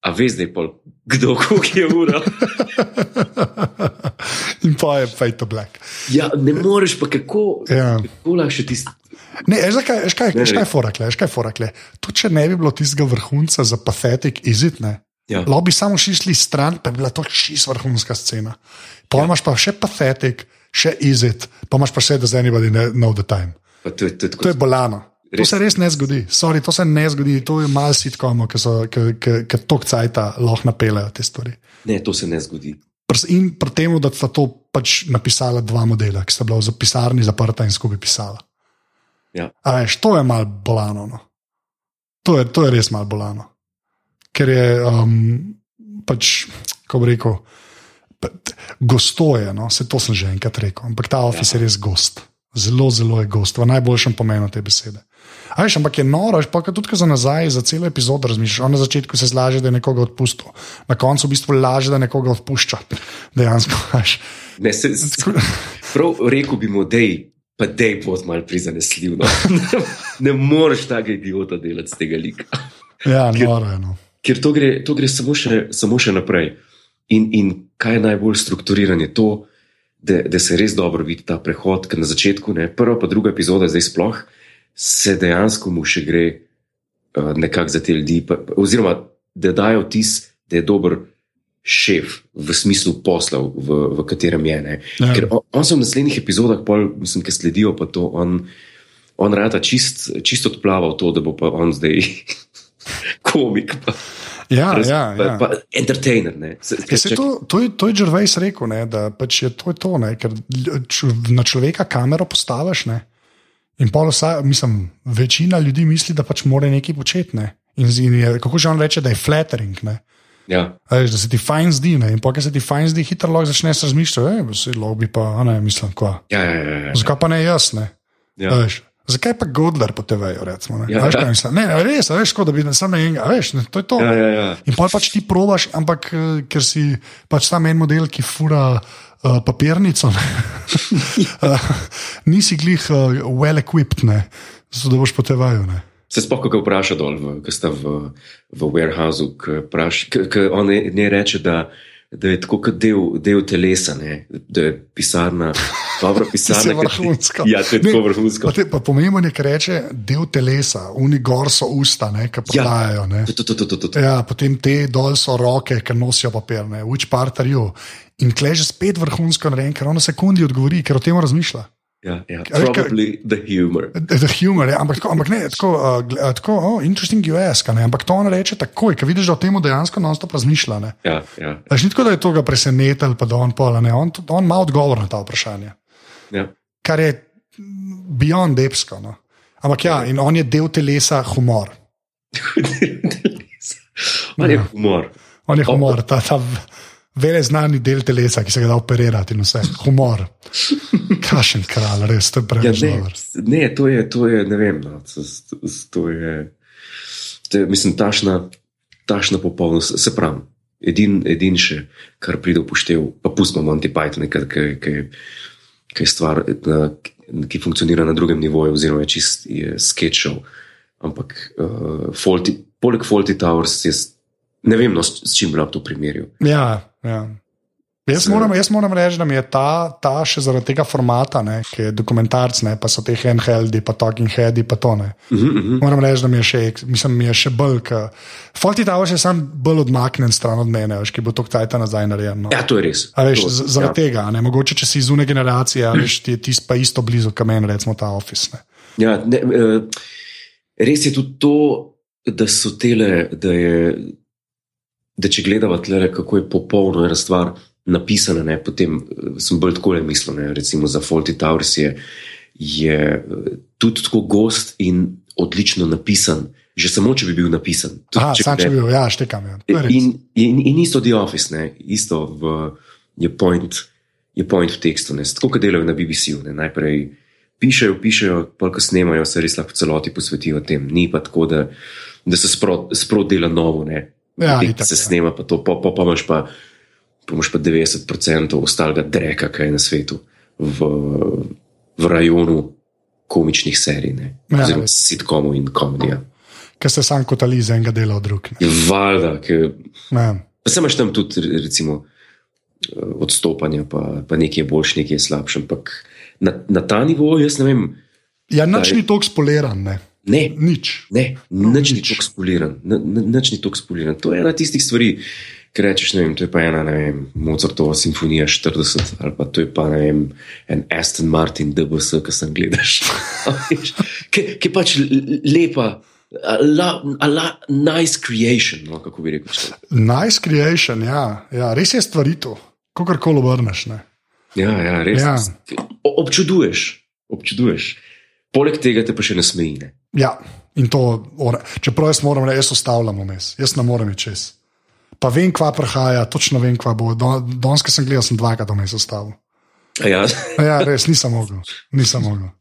a veš zdaj pol, kdo koliko je ura? in pa je Fate to Black. Ja, ne moreš pa kako, Ja. kako lahko še tisti. Ne, veš, kaj, veš, kaj, veš, kaj je forakle, veš, kaj je forakle. Tudi če ne bi bilo tistega vrhunca za pathetic izid, ne. Ja. Lahko bi samo šli stran, pa bi bila to čist vrhunska scena. Pa ja. imaš pa še pathetic, še izid, pa imaš pa še, da zdaj anybody know the time. Pa to, je- to, je To je bolano. To Res. se res ne zgodi. Sorry, to se ne zgodi. To je malo sitkomo, ki tok cajta lahko napeljejo te stvari. Ne, to se ne zgodi. In pri tem, da sta to pač napisala dva modela, ki sta bila v pisarni zaprta in skupaj pisala. Ja. A veš, to je malo bolano. No. To, je, to je res malo bolano. Ker je um, pač, ko bi rekel, pa- t- gosto je, no, se to sem že enkrat rekel, ampak ta office ja. je res gost. Zelo, zelo je gost, v najboljšem pomenu te besede. A veš, ampak je noro, pa tudi za nazaj, za celo epizodo razmišljaš. On na začetku se zlaže, da je nekoga odpustil, na koncu v bistvu laže, da nekoga odpušča. Dejansko, veš. Ne, se, prav rekel bi mu, da je, pa da je bod malo prizanesljiv. No. ne moreš tega idiota delati z tega lika. Ja, je. No. Ker to gre, to gre samo, še, samo še naprej. In, in kaj je najbolj strukturirano, je to, da, da se res dobro vidi ta prehod, ker na začetku, ne, prva pa druga epizoda, zdaj sploh, se dejansko mu še gre uh, nekako za te ljudi, pa, oziroma da dajo vtis, da je dober šef v smislu poslov, v, v katerem je. Ne. Ja. Ker on, on se v naslednjih epizodah, pol, mislim, ki sledijo pa to, on, on rada čist, čist odplaval to, da bo pa on zdaj komik. Pa. Ja, Res- ja, pa, ja. pa entertainer. Ne. Se, Ja, saj to, to, je, to je Gervais rekel, ne, da pač je to, je to ne, ker na človeka kamero postaviš. Ne, in pol vsa, mislim, večina ljudi misli, da pač mora nekaj početi. Ne, in, in je, kako že on reče, da je flattering. Ne, ja, veš, da se ti fajn zdi. Ne, in ker se ti fajn zdi, hitro lahko začneš razmišljati. "Ej, Lahko bi pa, ne, mislim, kva. ja, ja, ja, ja. Zakaj pa ne jaz? Ne? Ja. Veš, zakaj pa Godler po TV-ju? Ja, veš, ja. mislim? ne, ne, res, veš, kot da bi samo enega, veš, ne, to je to. Ja, ja, ja. In pa pač ti probaš, ampak eh, ker si pač tam en model, ki fura uh, papirnico, ne. uh, nisi glih uh, well equipped, ne, zato da boš potevaju. Ne. Se sploh, ko ga vpraša dol, ko sta v, v warehouseu, ko on ne, ne reče, da, da je tako kot del, del telesa, ne? da je pisarna, dobro pisarna. je vrhunsko. Ja, to je tako vrhunsko. Pa, pa pomembno je, ker reče del telesa, oni gor so usta, ki prodajajo. Ja, to, to, to, to, to. Ja, potem te dol so roke, ki nosijo papir, ne? which part are you? In kleže spet vrhunsko, ne ker ono sekundi odgovori, ker o tem razmišlja. Ja, ja. Probably the humor. The humor, ja. ampak, ampak ne, tako, uh, tako oh, interesting US, ne, ampak to on reče takoj, ker vidiš, da o tem dejansko non-stop razmišlja. Ne. Ja, ja. Ni tako, da je to ga presenetil, pa da on pola, ne, on, on ima odgovor na ta vprašanje. Ja. Kar je beyond depsko. No. Ampak ja, in on je del telesa humor. on je humor. On je humor, ta, ta vele znani del telesa, ki se ga da operirati in vse. Humor. Kašen kralj, res, to je preveč ja, ne, ne, to je, to je, ne vem, no, to, to je, to je, mislim, tašna, tašna popolnost, se pravi. Edin, edin še, kar pride v poštev, pa pustimo Monty Python, ki je stvar, na, ki funkcionira na drugem nivoju, oziroma je čist sketchov. Ampak uh, Faulty, poleg Faulty Towers, jaz ne vem, no, s, s čim bi lahko to primerjal. Ja, ja. Jaz moram, jaz moram reči, da mi je ta, ta še zaradi tega formata, ne, ki je dokumentarc, pa so te handheldi, pa talking headi, pa to ne. Uh -huh, uh -huh. Moram reči, da mi je še, mislim, mi je še bolj. Foti ta je sam bolj odmaknen stran od mene, veš, ki bo to kdaj ta nazaj narejen. No. Ja, to je res. Veš, to, zaradi ja. tega, ne, mogoče če si iz une generacije, veš, ti je tisti pa isto blizu, kot meni, recimo ta office. Ne. Ja, ne, uh, res je tudi to, da so tele, da je. Da če gledamo tle, kako je popolno ena stvar, napisane, ne, potem eh, sem bolj tako le mislil. Ne, recimo za Faulty Towers je, je eh, tudi tako gost in odlično napisan. Že samo, če bi bil napisan. Tudi, Aha, če, sam, če bi bil, ja, štekam. Ja. In, in, in isto The Office, ne, isto v, je, point, je point v tekstu. Ne, tako kot delajo na BBC-u. Najprej pišejo, pišejo, pa ko snemajo, se res lahko celoti posvetijo tem. Ni pa tako, da, da se sproti sprot dela novo. Ne. Ja, se snema pa to, pa, pa, pa imaš pa pomoč pa 90% ostalega dreka, kaj je na svetu, v, v rajonu komičnih serij, ja, oziroma sitkomov in komedija. Ker se sam kot ali za enega dela od drugega. Valjda. Ja. Pa se imaš tam tudi, recimo, odstopanja, pa, pa nekaj je boljši, nekaj je slabši. Ampak na, na ta nivo, jaz ne vem. Ja, nič ni tako spoliran. Ne. Ne, nič. Ne, no, nič, nič ni tako spoliran. Nič ni tako spoliran. To je ena tistih stvari, Ker rečeš, ne vem, to je pa ena, ne vem, Mozartova simfonija 40 ali pa to je pa ne vem, en Aston Martin, DBS, ki sem gledaš. Ki je pač lepa, a la, a la, nice creation, no, kako bi rekel. Nice creation, ja, ja res je stvari to, kako koli obrneš. Ne? Ja, ja, res. Ja. Občuduješ, občuduješ. Poleg tega te pa še ne smeji. Ne? Ja, in to, čeprav jaz moram reči, jaz ostavljam vmes, jaz ne morem čez pa vem, kva prihaja, točno vem, kva bo. Danes, ki sem gledal, sem dvakrat domaj zastavil. Ja. ja, res nisem mogel, nisem mogel.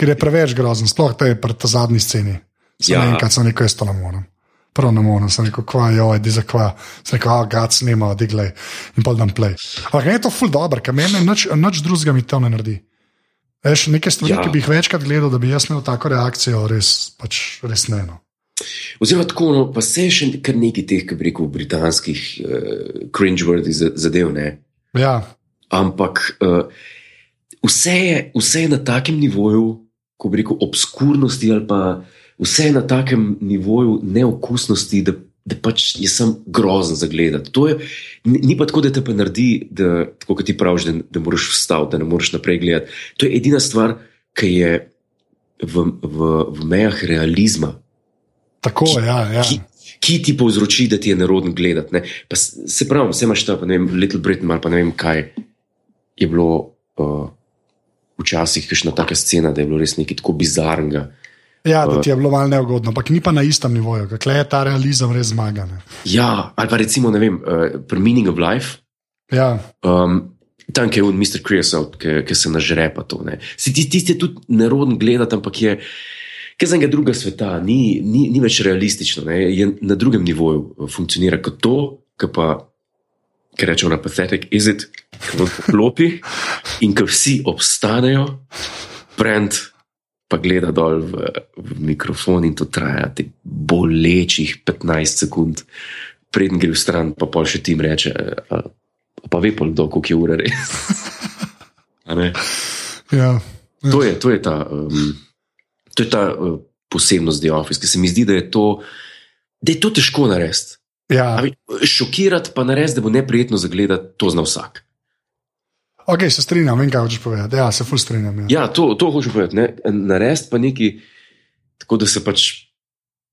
Ker je preveč grozen, sploh te pred ta zadnji sceni. Sem ja. enkrat sem rekel, jaz to ne morem. Prav ne morem, sem rekel, kva je, oj, di za kva. Sem rekel, ah, gad snima, diglej in pa dan play. Ampak je to ful dobro, ker meni nič, nič drugega mi to ne naredi. Veš, nekaj stvari, ja. ki bi jih večkrat gledal, da bi jaz imel tako reakcijo, res, pač, res ne. No. Oziroma, tako no, pa se še kar nekaj teh, ki bi rekel, britanskih uh, cringe-worthy zadev. Ja. Ampak uh, vse, je, vse je na takem nivoju, ko bi rekel, obskurnosti ali pa vse je na takem nivoju neokusnosti, da, da pač je sem grozen za gledati. Je, ni, pa tako, da te pa naredi, da, tako kot ti praviš, da, da moraš vstati, da ne moreš naprej gledati. To je edina stvar, ki je v, v, v mejah realizma. Tako je. Ja, ja. Ki, ki ti povzroči, da ti je nerodno gledati. Se pravi, vse imaš ta, ne vem, Little Britain ali pa ne vem, kaj je bilo uh, včasih, kakšna taka scena, da je bilo res nekaj tako bizarnega. Ja, da uh, ti je bilo malo neugodno, ampak ni pa na istem nivoju, kako je ta realizem res zmagan. Ja, ali pa recimo, ne vem, uh, pri Meaning of Life. Ja. Um, Tam je on, Mr. Creosote, ki se nažre pa to. Tisti ti je tudi neroden gledati, ampak je ki je za enega druga sveta, ni, ni, ni več realistično, ne? je na drugem nivoju, eh, funkcionira kot to, kar pa, ki rečemo, pathetic, is it, ki vam poklopi in ki vsi obstanejo, brend pa gleda dol v, v mikrofon in to traja ti bolečih 15 sekund, preden gre v stran, pa pol še tim reče. Uh, pa ve pa kdo, koliko je ura res. A? Ja. To je, to je ta, um, to je ta uh, posebnost The Office, ki se mi zdi, da je to, da je to težko narediti. Ja. A Šokirati pa narediti, da bo neprijetno zagledati, to zna vsak. Ok, se strinjam, vem, kaj hočeš povedati. Ja, se ful strinjam. Ja. Ja, to, to hočem povedati. ne. Narediti pa nekaj, tako da se pač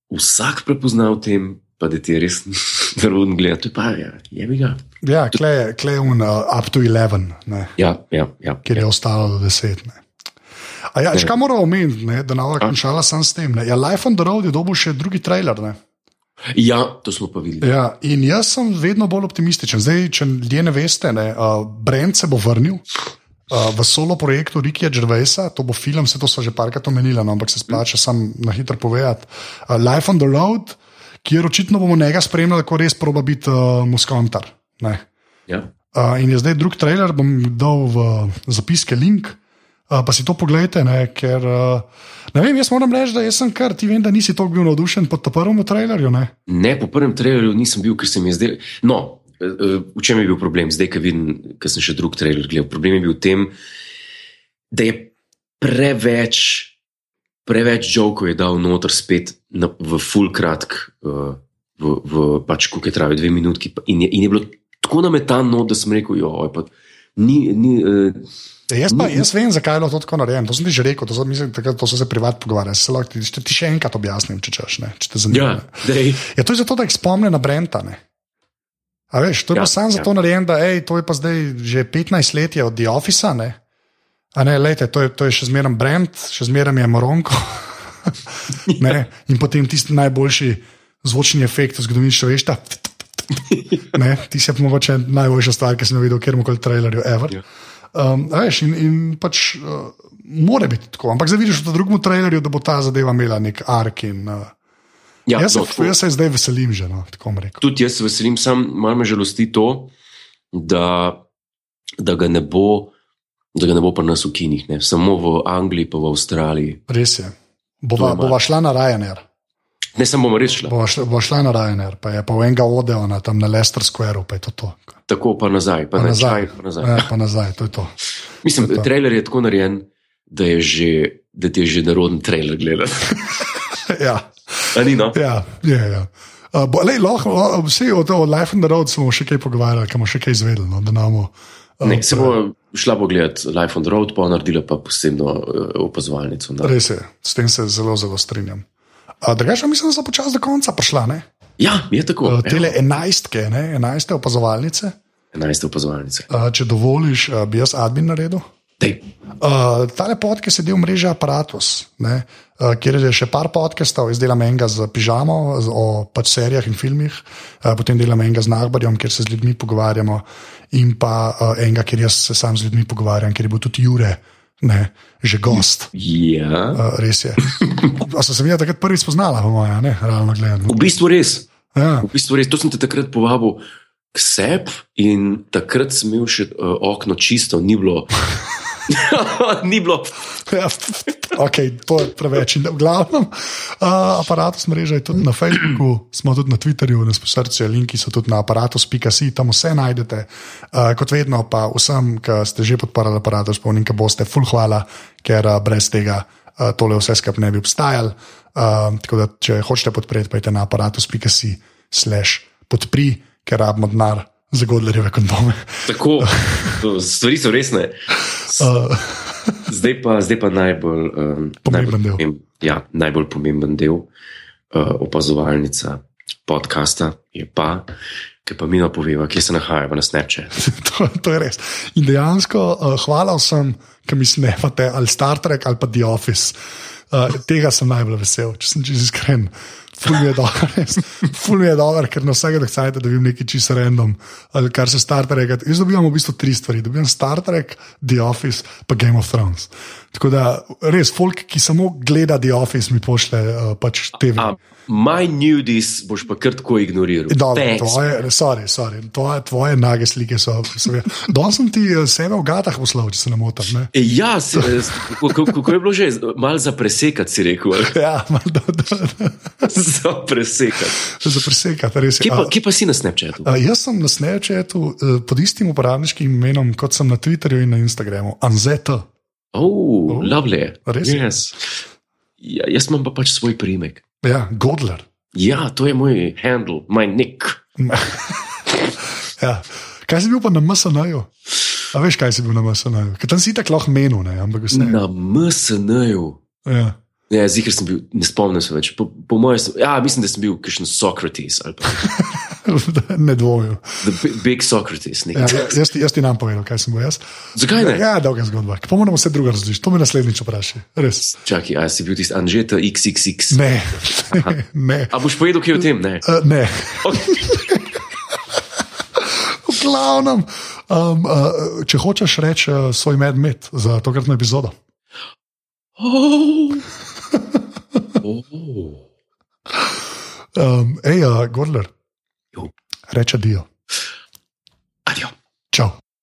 vsak prepozna v tem, pa da ti je res nerodno gledati. To je pa, ja, je mi ga. Ja, kle, je- un uh, up to 11, ne, Ja, ja, ja. kjer je ostalo do 10. Ne. A ja, še kaj moramo omeniti, ne, da nova končala sem s tem. Ne. Ja, Life on the Road je dobil še drugi trailer. Ne. Ja, to smo pa videli. Ja, in jaz sem vedno bolj optimističen. Zdaj, če ljudje ne veste, ne, uh, Brent se bo vrnil. Uh, v solo projektu Rikija Džervesa, to bo film, se to so že parkrat omenili, no, ampak se splača sam na hitro povedati. Uh, Life on the Road, kjer očitno bomo njega spremljali, ko res proba biti uh, muskontar. Ja. Uh, in je zdaj drug trailer, bom dal v zapiske link. Uh, pa si to pogledajte, ne, ker uh, ne vem, jaz moram reči, da sem kar ti vem, da nisi tako bil navdušen to prvem trailerju. Ne? Ne, po prvem trailerju nisem bil, ker se mi je zdelo. No, eh, v čem je bil problem, zdaj, ko vidim, ker sem še drug trailer gledal. Problem je bil v tem, da je preveč, preveč žovkov je dal noter spet na, v full kratk, uh, v, v pač koliko je trajalo, dve minutki. In je, in je bilo tako nametano, da sem rekel, jo, pa ni. ni uh, jaz, pa, jaz vem, zakaj je bilo to tako narejeno. To sem ti že rekel, to, sem, mislim, takrat, to so se privat pogovarjali. Se lahko ti, ti še enkrat objasnim, če češ, ne, če te zanima. ja, dej, Ja, to je zato, da jih spomne na Brenta. Ne. A veš, to je ja, Ja, pa samo ja. zato narejeno, da ej, to je pa zdaj že 15 let od The Office. Ne. A ne, lejte, to je, to je še zmeraj Brent, še zmeraj je Moronko. ne, in potem tisti najboljši zvočni efekt v zgodovini človeštva. Ne, ti si pa mogoče najboljša stvar, ki sem jo videl, kjer koli trailerju, ever. Ja. Um, veš, in, in pač uh, more biti tako. Ampak zdaj vidiš v drugem trailerju, da bo ta zadeva imela nek ark. In, uh, ja, jaz, no, se, jaz se zdaj veselim že, no, tako rekel. tudi jaz se veselim, sam malo me žalosti to, da, da ga ne bo. Da ga ne bo pa nas v kinih, ne? samo v Angliji, pa v Avstraliji. Res je. Bova, bova šla na Ryanair. Ne, samo bomo res šli. Bova šla, bova šla na Ryanair, pa je pa v enega Odeona, tam na Leicester Square, pa je to. to. Tako pa nazaj, pa, Pa nazaj. nazaj. Pa nazaj. Ja, pa nazaj, to je to. Mislim, to je to. trailer je tako narejen, da, je že, da ti je že naroden trailer gledati. ja, A ni no? ja, ja. ja. Uh, bo, lej, lahko, uh, vsi od, od Life on the Road smo še kaj pogovarjali, kam še kaj izvedeli. No, namo, uh, Ne, se bo šla pogledat Life on the Road, pa naredila pa posebno uh, opazovalnico. Na. Res je, s tem se zelo, zelo strinjam. Uh, Drugače, pa mislim, da so počasi do konca prišla. Ne? Ja, je tako. Uh, Ja. tele enajstke, ne? enajste opazovalnice. 11 opazovalnice. Uh, če dovoliš, uh, bi jaz admin naredil. Dej. Uh, tale podcast je del mreže Apparatus, ne, uh, kjer je še par podcastov, jaz delam enega z pižamo, z, o pač serijah in filmih, uh, potem delam enega z Nagbarjem, kjer se z ljudmi pogovarjamo, in pa uh, enega, kjer jaz se sam z ljudmi pogovarjam, kjer je bil tudi Jure, ne, že gost. Ja. Uh, res je. A so se mi takrat prvič spoznala, po mojem, ne, realno gledano. V bistvu res. Ja, V bistvu res. To sem te takrat povabil k sebi in takrat sem imel še uh, okno čisto, ni bilo. ni bilo. Ja, okay, to je preveč. V glavnem, uh, aparatus mreža je tudi na Facebooku, smo tudi na Twitterju, na srcu, linki so tudi na aparatus.si, tam vse najdete. Uh, kot vedno, pa vsem, ki ste že podporili aparatus, spomnim, ki boste, full hvala, ker uh, brez tega uh, tole vse skupaj ne bi obstajalo. Uh, tako da, če hočete podpreti, pejte na aparatus.si, slash podpri, ker rabimo denar za godlerjeve kondome. Tako, stvari so resne. Uh, Zdaj pa, zdaj pa najbolj, um, Pomemben del. pomemb, ja, najbolj pomemben del uh, opazovalnica podcasta je pa, ki pa mi napoveva, kje se nahajamo na Snapchat. to, to je res. In dejansko uh, hvala vsem, ki mi snevate ali Star Trek ali pa The Office. Uh, tega sem najbolj vesel, če sem čez iskren. Ful mi je dobro. Ful mi je dobro, ker na vsake dokajte dobim nekaj čisto random, ali kar se Star Trek. Jaz dobivam v bistvu tri stvari. Dobivam Star Trek, The Office, pa Game of Thrones. Tako da res, folk, ki samo gleda The Office, mi pošle uh, pač TV. A, my nudies boš pa kar tako ignoriral. Dobro, tvoje, sorry, sorry, tvoje, tvoje nage slike so. Danes sem ti eh, sebe v gatah poslal, če se ne motim. Ne? E, Ja, se, s- kako, je bilo že, malo za presekati, si rekel. Ja, malo da, da, da, za presekati. za presekati, res je. Kje pa, kje pa si na Snapchatu? a, jaz sem na Snapchatu pod istim uporabniškim imenom, kot sem na Twitterju in na Instagramu, Anzeta. Oh, lovely. res? Yes. Ja, jaz imam pa pač svoj primek. Ja, Godler. Ja, to je moj handle, my nick. Ja. Kaj si bil pa na MSN-ju? A veš, kaj si bil na MSN-ju? Ker tam si tako lahko menil, ne? ampak vse. Na MSN-ju. Ja. Ja, zihar sem bil, ne spomnim se več. Po, po mojem, ja, mislim, da sem bil kakšen Socrates ali pa ne dvomim. The Bi- Big Socrates. Ja, jaz, jaz ti nam povedal, kaj sem bil jaz. Zakaj ne? Ja, dolga zgodba. Pa moramo vse drugo razložiti. To me naslednjič vprašaj. Res. Čakaj, a si bil tisti Anžeta XXX? Ne, ne. A boš povedal kaj o tem? Ne. Uh, ne. V glavnem, um, uh, če hočeš reči uh, svoj medmet za tokratno epizodo. Oh. Oh. Um, ej, uh, Gordler, Jo. a Dio. Adijo. Ciao.